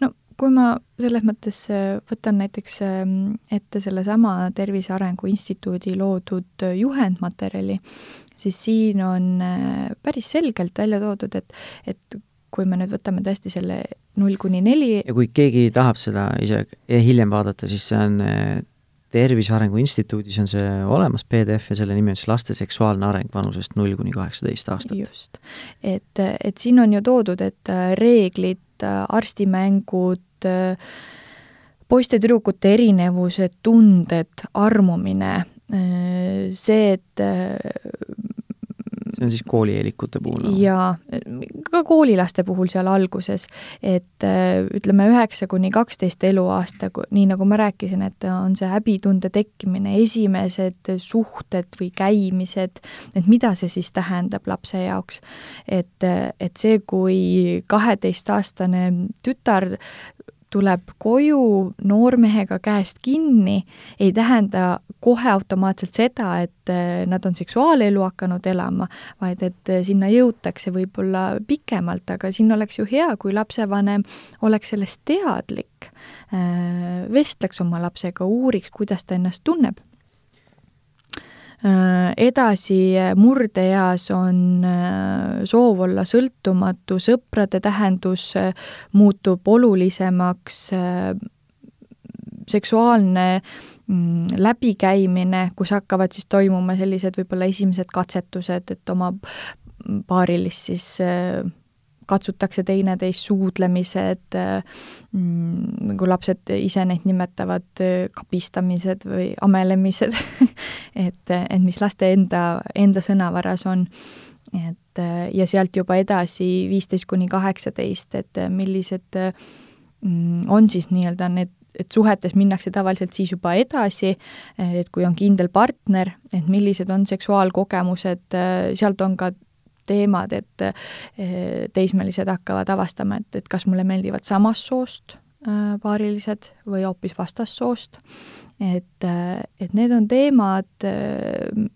no kui ma selles mõttes äh, võtan näiteks ähm, ette sellesama Tervise Arengu Instituudi loodud äh, juhendmaterjali, siis siin on äh, päris selgelt välja toodud, et, et kui me nüüd võtame tõesti selle null kuni neli. ja kui keegi tahab seda ise hiljem vaadata, siis see on eh, Tervise Arengu Instituudis on see olemas, PDF, ja selle nimi on siis laste seksuaalne areng vanusest null kuni kaheksateist aastat. just. et, et siin on ju toodud, et reeglid, arstimängud, poiste-tüdrukute erinevused, tunded, armumine, see, et see on siis koolieelikute puhul no.? jaa, ka koolilaste puhul seal alguses, et ütleme, üheksa kuni kaksteist eluaasta, nii nagu ma rääkisin, et on see häbitunde tekkimine, esimesed suhted või käimised, et mida see siis tähendab lapse jaoks. et, et see, kui kaheteistaastane tütar tuleb koju noormehega käest kinni, ei tähenda kohe automaatselt seda, et eh, nad on seksuaalelu hakanud elama, vaid et eh, sinna jõutakse võib-olla pikemalt, aga siin oleks ju hea, kui lapsevanem oleks sellest teadlik, eh, vestleks oma lapsega, uuriks, kuidas ta ennast tunneb edasi murdeeas on äh, soov olla sõltumatu, sõprade tähendus äh, muutub olulisemaks, seksuaalne mm, läbikäimine, kus hakkavad siis toimuma sellised võib-olla esimesed katsetused, et oma paarilist siis katsutakse teineteist, suudlemised mm,, nagu lapsed ise neid nimetavad, kabistamised või amelemised [LAUGHS] et, et mis laste enda, enda sõnavaras on. et ja sealt juba edasi viisteist kuni kaheksateist, et millised mm, on siis nii-öelda need et suhetes minnakse tavaliselt siis juba edasi, et kui on kindel partner, et millised on seksuaalkogemused, sealt on ka teemad, et eh, teismelised hakkavad avastama, et, et kas mulle meeldivad samast soost äh, paarilised või hoopis vastassoost. et, äh, et need on teemad, äh,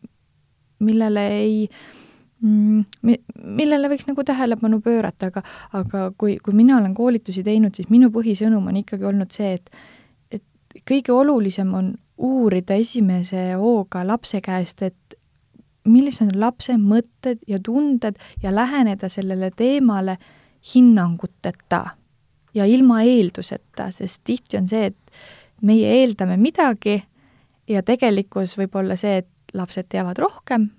millele ei mm, millele võiks nagu tähelepanu pöörata, aga, aga kui, kui mina olen koolitusi teinud, siis minu põhisõnum on ikkagi olnud see, et, et kõige olulisem on uurida esimese hooga lapse käest, et millised on lapse mõtted ja tunded ja läheneda sellele teemale hinnanguteta ja ilma eelduseta, sest tihti on see, et meie eeldame midagi ja tegelikkus võib olla see, et lapsed teavad rohkem,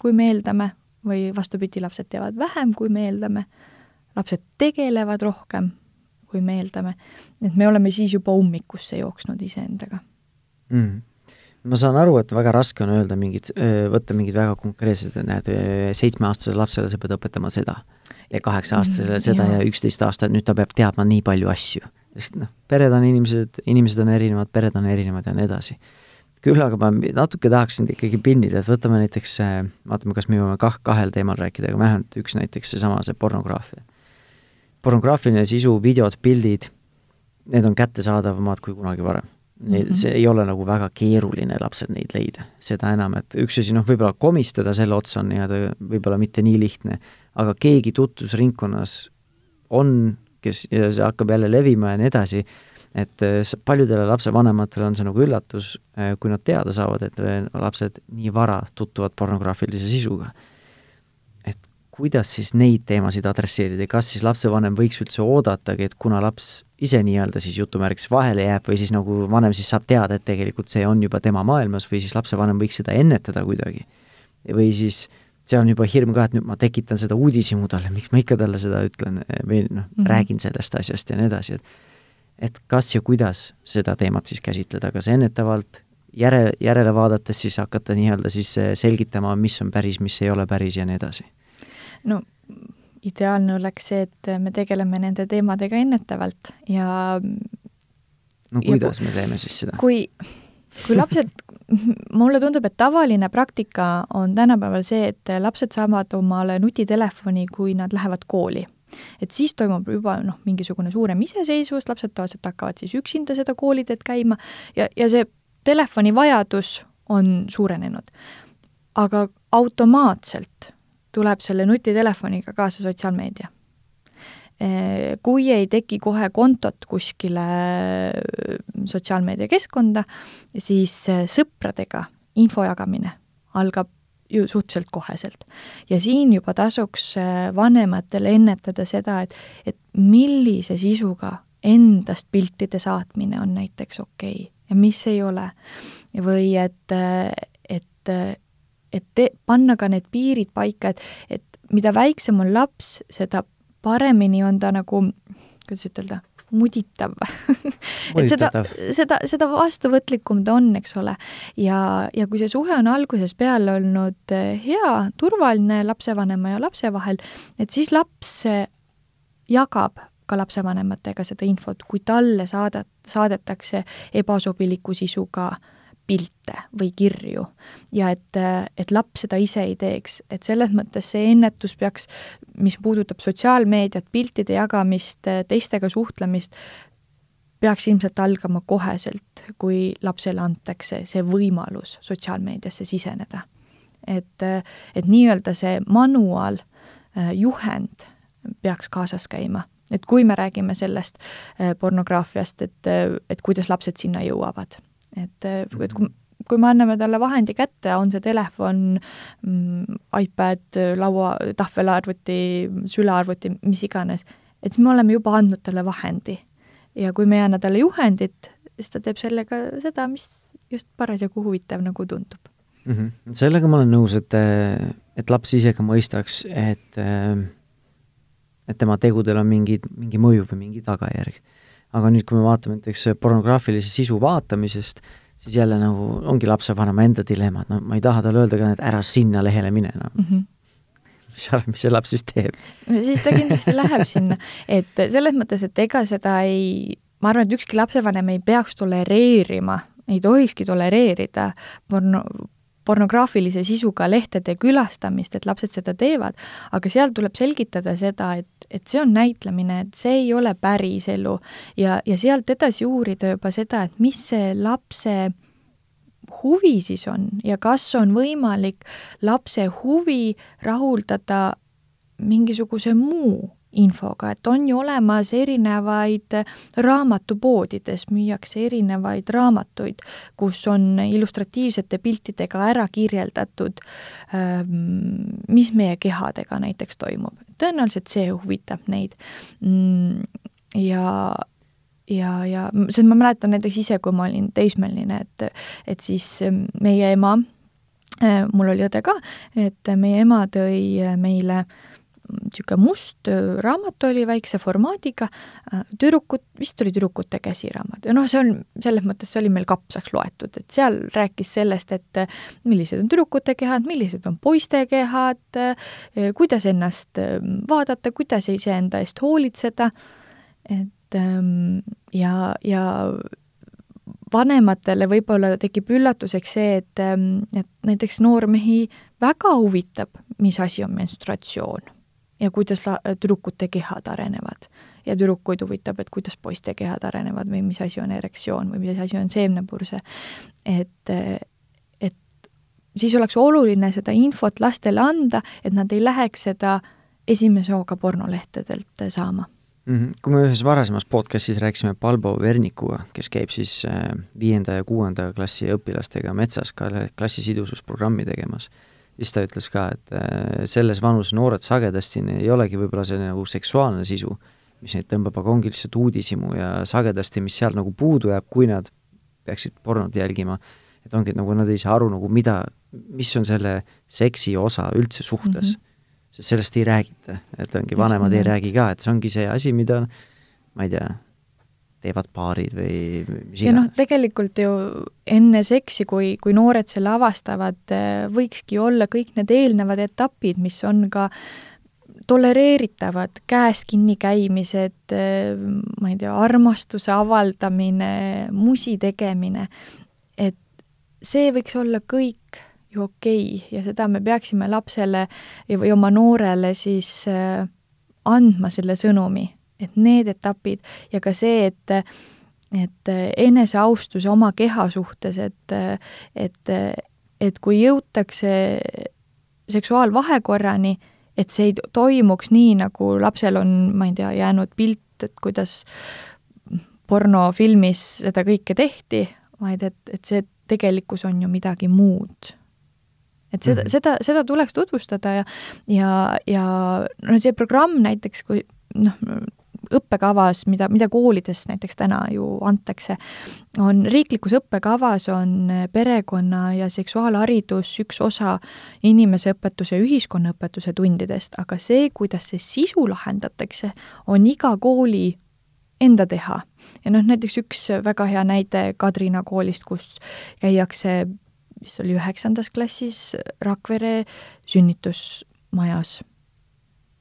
kui me eeldame, või vastupidi, lapsed teavad vähem, kui me eeldame, lapsed tegelevad rohkem, kui me eeldame, et me oleme siis juba ummikusse jooksnud iseendaga. Mm ma saan aru, et väga raske on öelda mingit, võtta mingid väga konkreetsed, näed, seitsmeaastasele lapsele sa pead õpetama seda ja kaheksa-aastasele mm, seda ja üksteist aastat, nüüd ta peab teadma nii palju asju. sest noh, pered on inimesed, inimesed on erinevad, pered on erinevad ja nii edasi. küll aga ma natuke tahaks sind ikkagi pinnida, et võtame näiteks, vaatame, kas me jõuame kah, kahel teemal rääkida, aga vähemalt üks näiteks seesama, see pornograafia. pornograafiline sisu, videod, pildid, need on kättesaadavamad kui kunagi varem Neid, mhm. see ei ole nagu väga keeruline lapsel neid leida, seda enam, et üks asi, noh, võib-olla komistada selle otsa on nii-öelda võib-olla mitte nii lihtne, aga keegi tutvusringkonnas on, kes, ja see hakkab jälle levima ja nii edasi, et äh, paljudele lapsevanematele on see nagu üllatus, äh, kui nad teada saavad, et äh, lapsed nii vara tutvuvad pornograafilise sisuga kuidas siis neid teemasid adresseerida kas siis lapsevanem võiks üldse oodatagi, et kuna laps ise nii-öelda siis jutumärkis vahele jääb või siis nagu vanem siis saab teada, et tegelikult see on juba tema maailmas või siis lapsevanem võiks seda ennetada kuidagi. või siis see on juba hirm ka, et nüüd ma tekitan seda uudishimu talle, miks ma ikka talle seda ütlen või noh mm -hmm., räägin sellest asjast ja nii edasi, et et kas ja kuidas seda teemat siis käsitleda, kas ennetavalt, järe, järele vaadates siis hakata nii-öelda siis selgitama, mis on päris, mis ei ole päris ja nii edasi no ideaalne oleks see, et me tegeleme nende teemadega ennetavalt ja no kuidas ja, me teeme siis seda? kui, kui lapsed, [LAUGHS] mulle tundub, et tavaline praktika on tänapäeval see, et lapsed saavad omale nutitelefoni, kui nad lähevad kooli et siis toimub juba noh, mingisugune suurem iseseisvus, lapsed tavaliselt hakkavad siis üksinda seda kooliteed käima ja, ja see telefoni vajadus on suurenenud. aga automaatselt tuleb selle nutitelefoniga kaasa sotsiaalmeedia. Kui ei teki kohe kontot kuskile sotsiaalmeediakeskkonda, siis sõpradega info jagamine algab ju suhteliselt koheselt. ja siin juba tasuks vanematele ennetada seda, et, et millise sisuga endast piltide saatmine on näiteks okei okay ja mis ei ole. või et, et, et te, panna ka need piirid paika, et, et mida väiksem on laps, seda paremini on ta nagu, kuidas ütelda, muditav [LAUGHS] et seda, seda, seda vastuvõtlikum ta on, eks ole. ja, ja kui see suhe on algusest peale olnud hea, turvaline lapsevanema ja lapse vahel, et siis laps jagab ka lapsevanematega seda infot, kui talle saada, saadetakse ebasobiliku sisuga pilte või kirju ja et, et laps seda ise ei teeks, et selles mõttes see ennetus peaks, mis puudutab sotsiaalmeediat, piltide jagamist, teistega suhtlemist, peaks ilmselt algama koheselt, kui lapsele antakse see võimalus sotsiaalmeediasse siseneda. et, et nii-öelda see manual, juhend peaks kaasas käima et kui me räägime sellest äh, pornograafiast, et, et kuidas lapsed sinna jõuavad. Et, äh, et kui, kui me anname talle vahendi kätte, on see telefon mm,, iPad, laua, tahvelarvuti, sülearvuti, mis iganes, et siis me oleme juba andnud talle vahendi. ja kui me ei anna talle juhendit, siis ta teeb sellega seda, mis just parasjagu huvitav nagu tundub mm. -hmm. sellega ma olen nõus, et, et laps ise ka mõistaks, et et tema tegudel on mingi, mingi mõju või mingi tagajärg. Aga nüüd, kui me vaatame näiteks pornograafilise sisu vaatamisest, siis jälle nagu ongi lapsevanema enda dilemma, et no ma ei taha talle öelda ka, et ära sinna lehele mine enam no. mm. -hmm mis sa arvad, mis see laps siis teeb? no siis ta kindlasti [LAUGHS] läheb sinna, et selles mõttes, et ega seda ei, ma arvan, et ükski lapsevanem ei peaks tolereerima, ei tohikski tolereerida porno, pornograafilise sisuga lehtede külastamist, et lapsed seda teevad, aga seal tuleb selgitada seda, et, et see on näitlemine, et see ei ole päris elu. Ja, ja sealt edasi uurida juba seda, et mis see lapse huvi siis on ja kas on võimalik lapse huvi rahuldada mingisuguse muu infoga, et on ju olemas erinevaid, raamatupoodides müüakse erinevaid raamatuid, kus on illustratiivsete piltidega ära kirjeldatud, ähm, mis meie kehadega näiteks toimub. tõenäoliselt see huvitab neid. Mm, ja, ja, ja sest ma mäletan näiteks ise, kui ma olin teismeline, et, et siis meie ema, äh, mul oli õde ka, et meie ema tõi meile äh, niisugune must äh, raamat oli väikse formaadiga, äh, tüdrukud, vist oli tüdrukute käsiraamat. Ja noh, see on, selles mõttes see oli meil kapsaks loetud, et seal rääkis sellest, et äh, millised on tüdrukute kehad, millised on poiste kehad, kuidas ennast vaadata, kuidas iseenda eest hoolitseda, et ähm, ja, ja vanematele võib-olla tekib üllatuseks see, et, ähm, et näiteks noormehi väga huvitab, mis asi on menstruatsioon ja kuidas la-, tüdrukute kehad arenevad. ja tüdrukuid huvitab, et kuidas poiste kehad arenevad või mis asi on erektsioon või mis asi on seemnepurse. et, et siis oleks oluline seda infot lastele anda, et nad ei läheks seda esimese hooga pornolehtedelt saama mm. -hmm. kui me ühes varasemas podcastis rääkisime Palbo Vernikuga, kes käib siis äh, viienda ja kuuenda klassi õpilastega metsas ka klassisidususprogrammi tegemas siis ta ütles ka, et äh, selles vanuses noored sagedasti ei olegi võib-olla see nagu seksuaalne sisu, mis neid tõmbab, aga ongi lihtsalt uudishimu ja sagedasti, mis sealt nagu puudu jääb, kui nad peaksid pornot jälgima, et ongi, et nagu nad ei saa aru nagu mida, mis on selle seksi osa üldse suhtes mm. -hmm. sest sellest ei räägita, et ongi, vanemad ei räägi ka, et see ongi see asi, mida ma ei tea, teevad paarid või mis iganes. ja noh, tegelikult ju enne seksi, kui, kui noored selle avastavad, võikski olla kõik need eelnevad etapid, mis on ka tolereeritavad, käes kinni käimised, ma ei tea, armastuse avaldamine, musi tegemine, et see võiks olla kõik ju okei okay ja seda me peaksime lapsele või oma noorele siis eh, andma selle sõnumi et need etapid ja ka see, et et eneseaustus oma keha suhtes, et, et, et kui jõutakse seksuaalvahekorrani, et see ei toimuks nii, nagu lapsel on, ma ei tea, jäänud pilt, et kuidas pornofilmis seda kõike tehti, vaid et, et see tegelikkus on ju midagi muud. et seda mm, -hmm. seda, seda tuleks tutvustada ja ja, ja no see programm näiteks, kui noh, õppekavas, mida, mida koolides näiteks täna ju antakse, on riiklikus õppekavas on perekonna ja seksuaalharidus üks osa inimeseõpetuse ja ühiskonnaõpetuse tundidest, aga see, kuidas see sisu lahendatakse, on iga kooli enda teha. ja noh, näiteks üks väga hea näide Kadrina koolist, kus käiakse, mis oli üheksandas klassis Rakvere sünnitusmajas.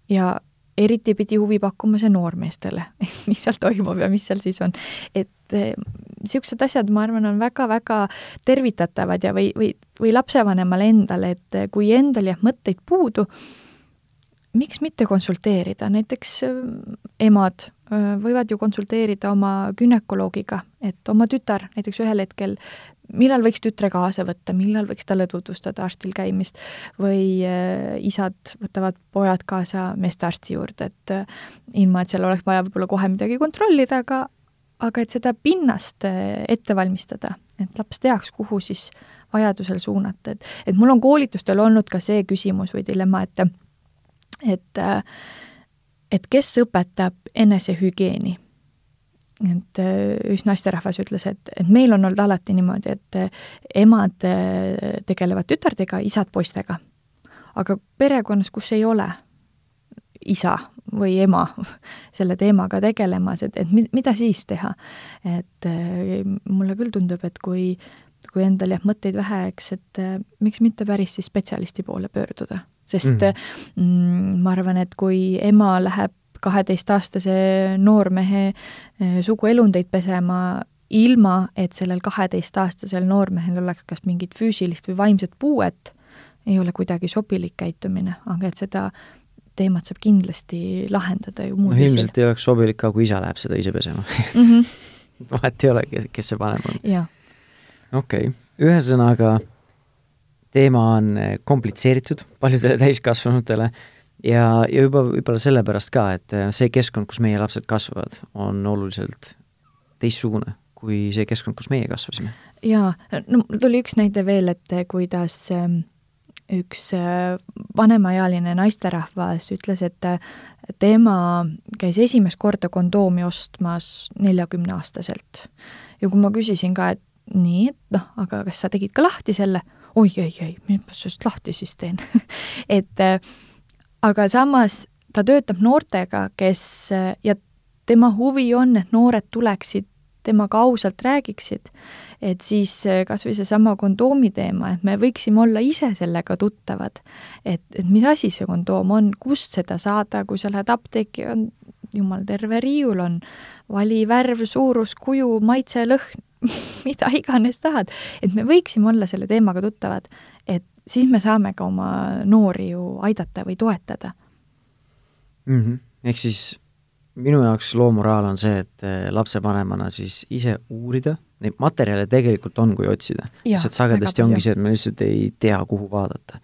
ja eriti pidi huvi pakkuma see noormeestele, [LAUGHS] mis seal toimub ja mis seal siis on. et niisugused eh, asjad, ma arvan, on väga-väga tervitatavad ja või, või, või lapsevanemale endale, et kui endal jääb mõtteid puudu, miks mitte konsulteerida, näiteks eh, emad eh, võivad ju konsulteerida oma günekoloogiga, et oma tütar näiteks ühel hetkel millal võiks tütre kaasa võtta, millal võiks talle tutvustada arstil käimist või äh, isad võtavad pojad kaasa meestearsti juurde, et äh, ilma, et seal oleks vaja võib-olla kohe midagi kontrollida, aga aga et seda pinnast äh, ette valmistada, et laps teaks, kuhu siis vajadusel suunata, et et mul on koolitustel olnud ka see küsimus või dilemma, et et et kes õpetab enesehügieeni et äh, üks naisterahvas ütles, et, et meil on olnud alati niimoodi, et äh, emad äh, tegelevad tütardega, isad poistega. aga perekonnas, kus ei ole isa või ema [LAUGHS] selle teemaga tegelemas, et, et mida siis teha? et mulle küll tundub, et kui, kui endal jääb mõtteid väheks, et miks mitte päris siis spetsialisti poole pöörduda, sest mm. Mm, ma arvan, et kui ema läheb kaheteistaastase noormehe eh, suguelundeid pesema, ilma et sellel kaheteistaastasel noormehel oleks kas mingit füüsilist või vaimset puuet, ei ole kuidagi sobilik käitumine, aga et seda teemat saab kindlasti lahendada ju muud no ilmselt ei oleks sobilik ka, kui isa läheb seda ise pesema mm. -hmm. [LAUGHS] vahet ei ole, kes see vanem on. okei okay., ühesõnaga teema on komplitseeritud paljudele täiskasvanutele ja, ja juba võib-olla sellepärast ka, et äh, see keskkond, kus meie lapsed kasvavad, on oluliselt teistsugune kui see keskkond, kus meie kasvasime. jaa, no mul tuli üks näide veel, et äh, kuidas ähm, üks äh, vanemaealine naisterahvas ütles, et tema käis esimest korda kondoomi ostmas neljakümneaastaselt. ja kui ma küsisin ka, et nii, et noh, aga kas sa tegid ka lahti selle? oi, ei, ei, mis ma sellest lahti siis teen [LAUGHS] et äh, aga samas ta töötab noortega, kes ja tema huvi on, et noored tuleksid temaga ausalt räägiksid, et siis kas või seesama kondoomi teema, et me võiksime olla ise sellega tuttavad. et, et mis asi see kondoom on, kust seda saada, kui sa lähed apteeki, on jumal terve riiul on, vali värv, suurus, kuju, maitse, lõhn, [LAUGHS] mida iganes tahad. et me võiksime olla selle teemaga tuttavad, et siis me saame ka oma noori ju aidata või toetada mm. -hmm. ehk siis minu jaoks loo moraal on see, et eh, lapsevanemana siis ise uurida, neid materjale tegelikult on, kui otsida. lihtsalt sagedasti ongi see, et me lihtsalt ei tea, kuhu vaadata.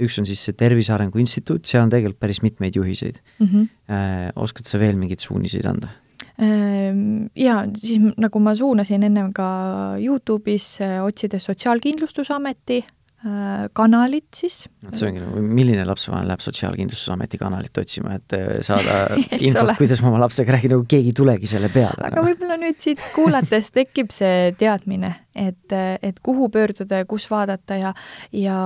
üks on siis see Tervise Arengu Instituut, seal on tegelikult päris mitmeid juhiseid mm. -hmm. Äh, oskad sa veel mingeid suuniseid anda? Ehm, jaa, siis nagu ma suunasin ennem ka Youtube'is, eh, otsides Sotsiaalkindlustusameti Äh, kanalit siis. see ongi nagu, milline lapsevanem läheb Sotsiaalkindlustusameti kanalit otsima, et äh, saada [LAUGHS] infot, kuidas ma oma lapsega räägin, nagu keegi ei tulegi selle peale. aga võib-olla nüüd siit kuulates tekib see teadmine, et, et kuhu pöörduda ja kus vaadata ja, ja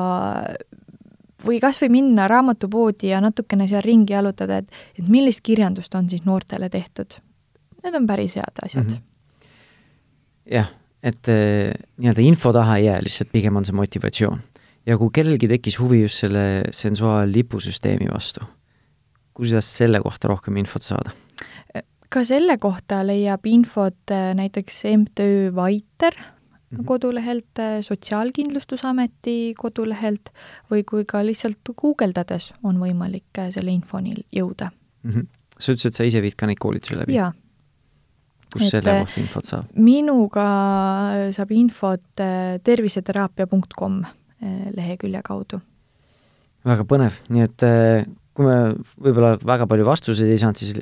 või kas või minna raamatupoodi ja natukene seal ringi jalutada, et, et millist kirjandust on siis noortele tehtud. Need on päris head asjad mm. -hmm. jah et eh, nii-öelda info taha ei jää, lihtsalt pigem on see motivatsioon. ja kui kellelgi tekkis huvi just selle sensuaallipusüsteemi vastu, kuidas selle kohta rohkem infot saada? ka selle kohta leiab infot eh, näiteks MTÜ Vaiter mm -hmm. kodulehelt, eh, Sotsiaalkindlustusameti kodulehelt või kui ka lihtsalt guugeldades on võimalik selle infoni jõuda mm. -hmm. sa ütlesid, et sa ise viid ka neid koolitusi läbi? jaa kus selle kohta infot saab? minuga saab infot äh, terviseteraapia.com äh, lehekülje kaudu. väga põnev, nii et äh, kui me võib-olla väga palju vastuseid ei saanud, siis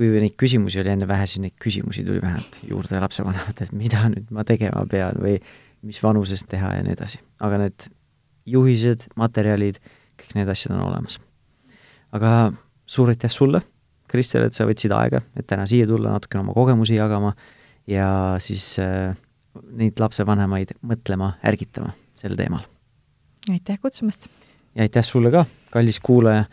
kui neid küsimusi oli enne vähe, siis neid küsimusi tuli vähemalt juurde lapsevanemad, et mida nüüd ma tegema pean või mis vanusest teha ja nii edasi. aga need juhised, materjalid, kõik need asjad on olemas. aga suur aitäh sulle, Kristel, et sa võtsid aega, et täna siia tulla, natukene oma kogemusi jagama ja siis äh, neid lapsevanemaid mõtlema, ärgitama sel teemal. aitäh kutsumast! ja aitäh sulle ka, kallis kuulaja,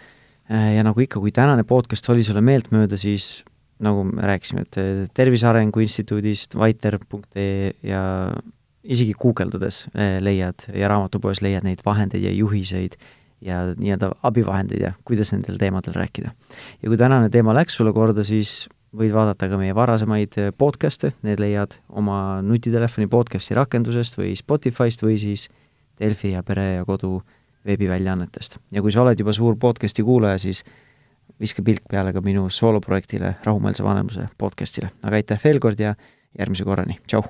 äh, ja nagu ikka, kui tänane podcast oli sulle meeltmööda, siis nagu me rääkisime, et äh, Tervise Arengu Instituudist, vaiter.ee ja isegi guugeldades äh, leiad ja raamatupoes leiad neid vahendeid ja juhiseid ja nii-öelda abivahendeid ja kuidas nendel teemadel rääkida. ja kui tänane teema läks sulle korda, siis võid vaadata ka meie varasemaid podcast'e, need leiad oma nutitelefoni podcast'i rakendusest või Spotify'st või siis Delfi ja Pere ja Kodu veebiväljaannetest. ja kui sa oled juba suur podcast'i kuulaja, siis viska pilk peale ka minu sooloprojektile Rahumeelse vanemluse podcast'ile. aga aitäh veel kord ja järgmise korrani, tšau!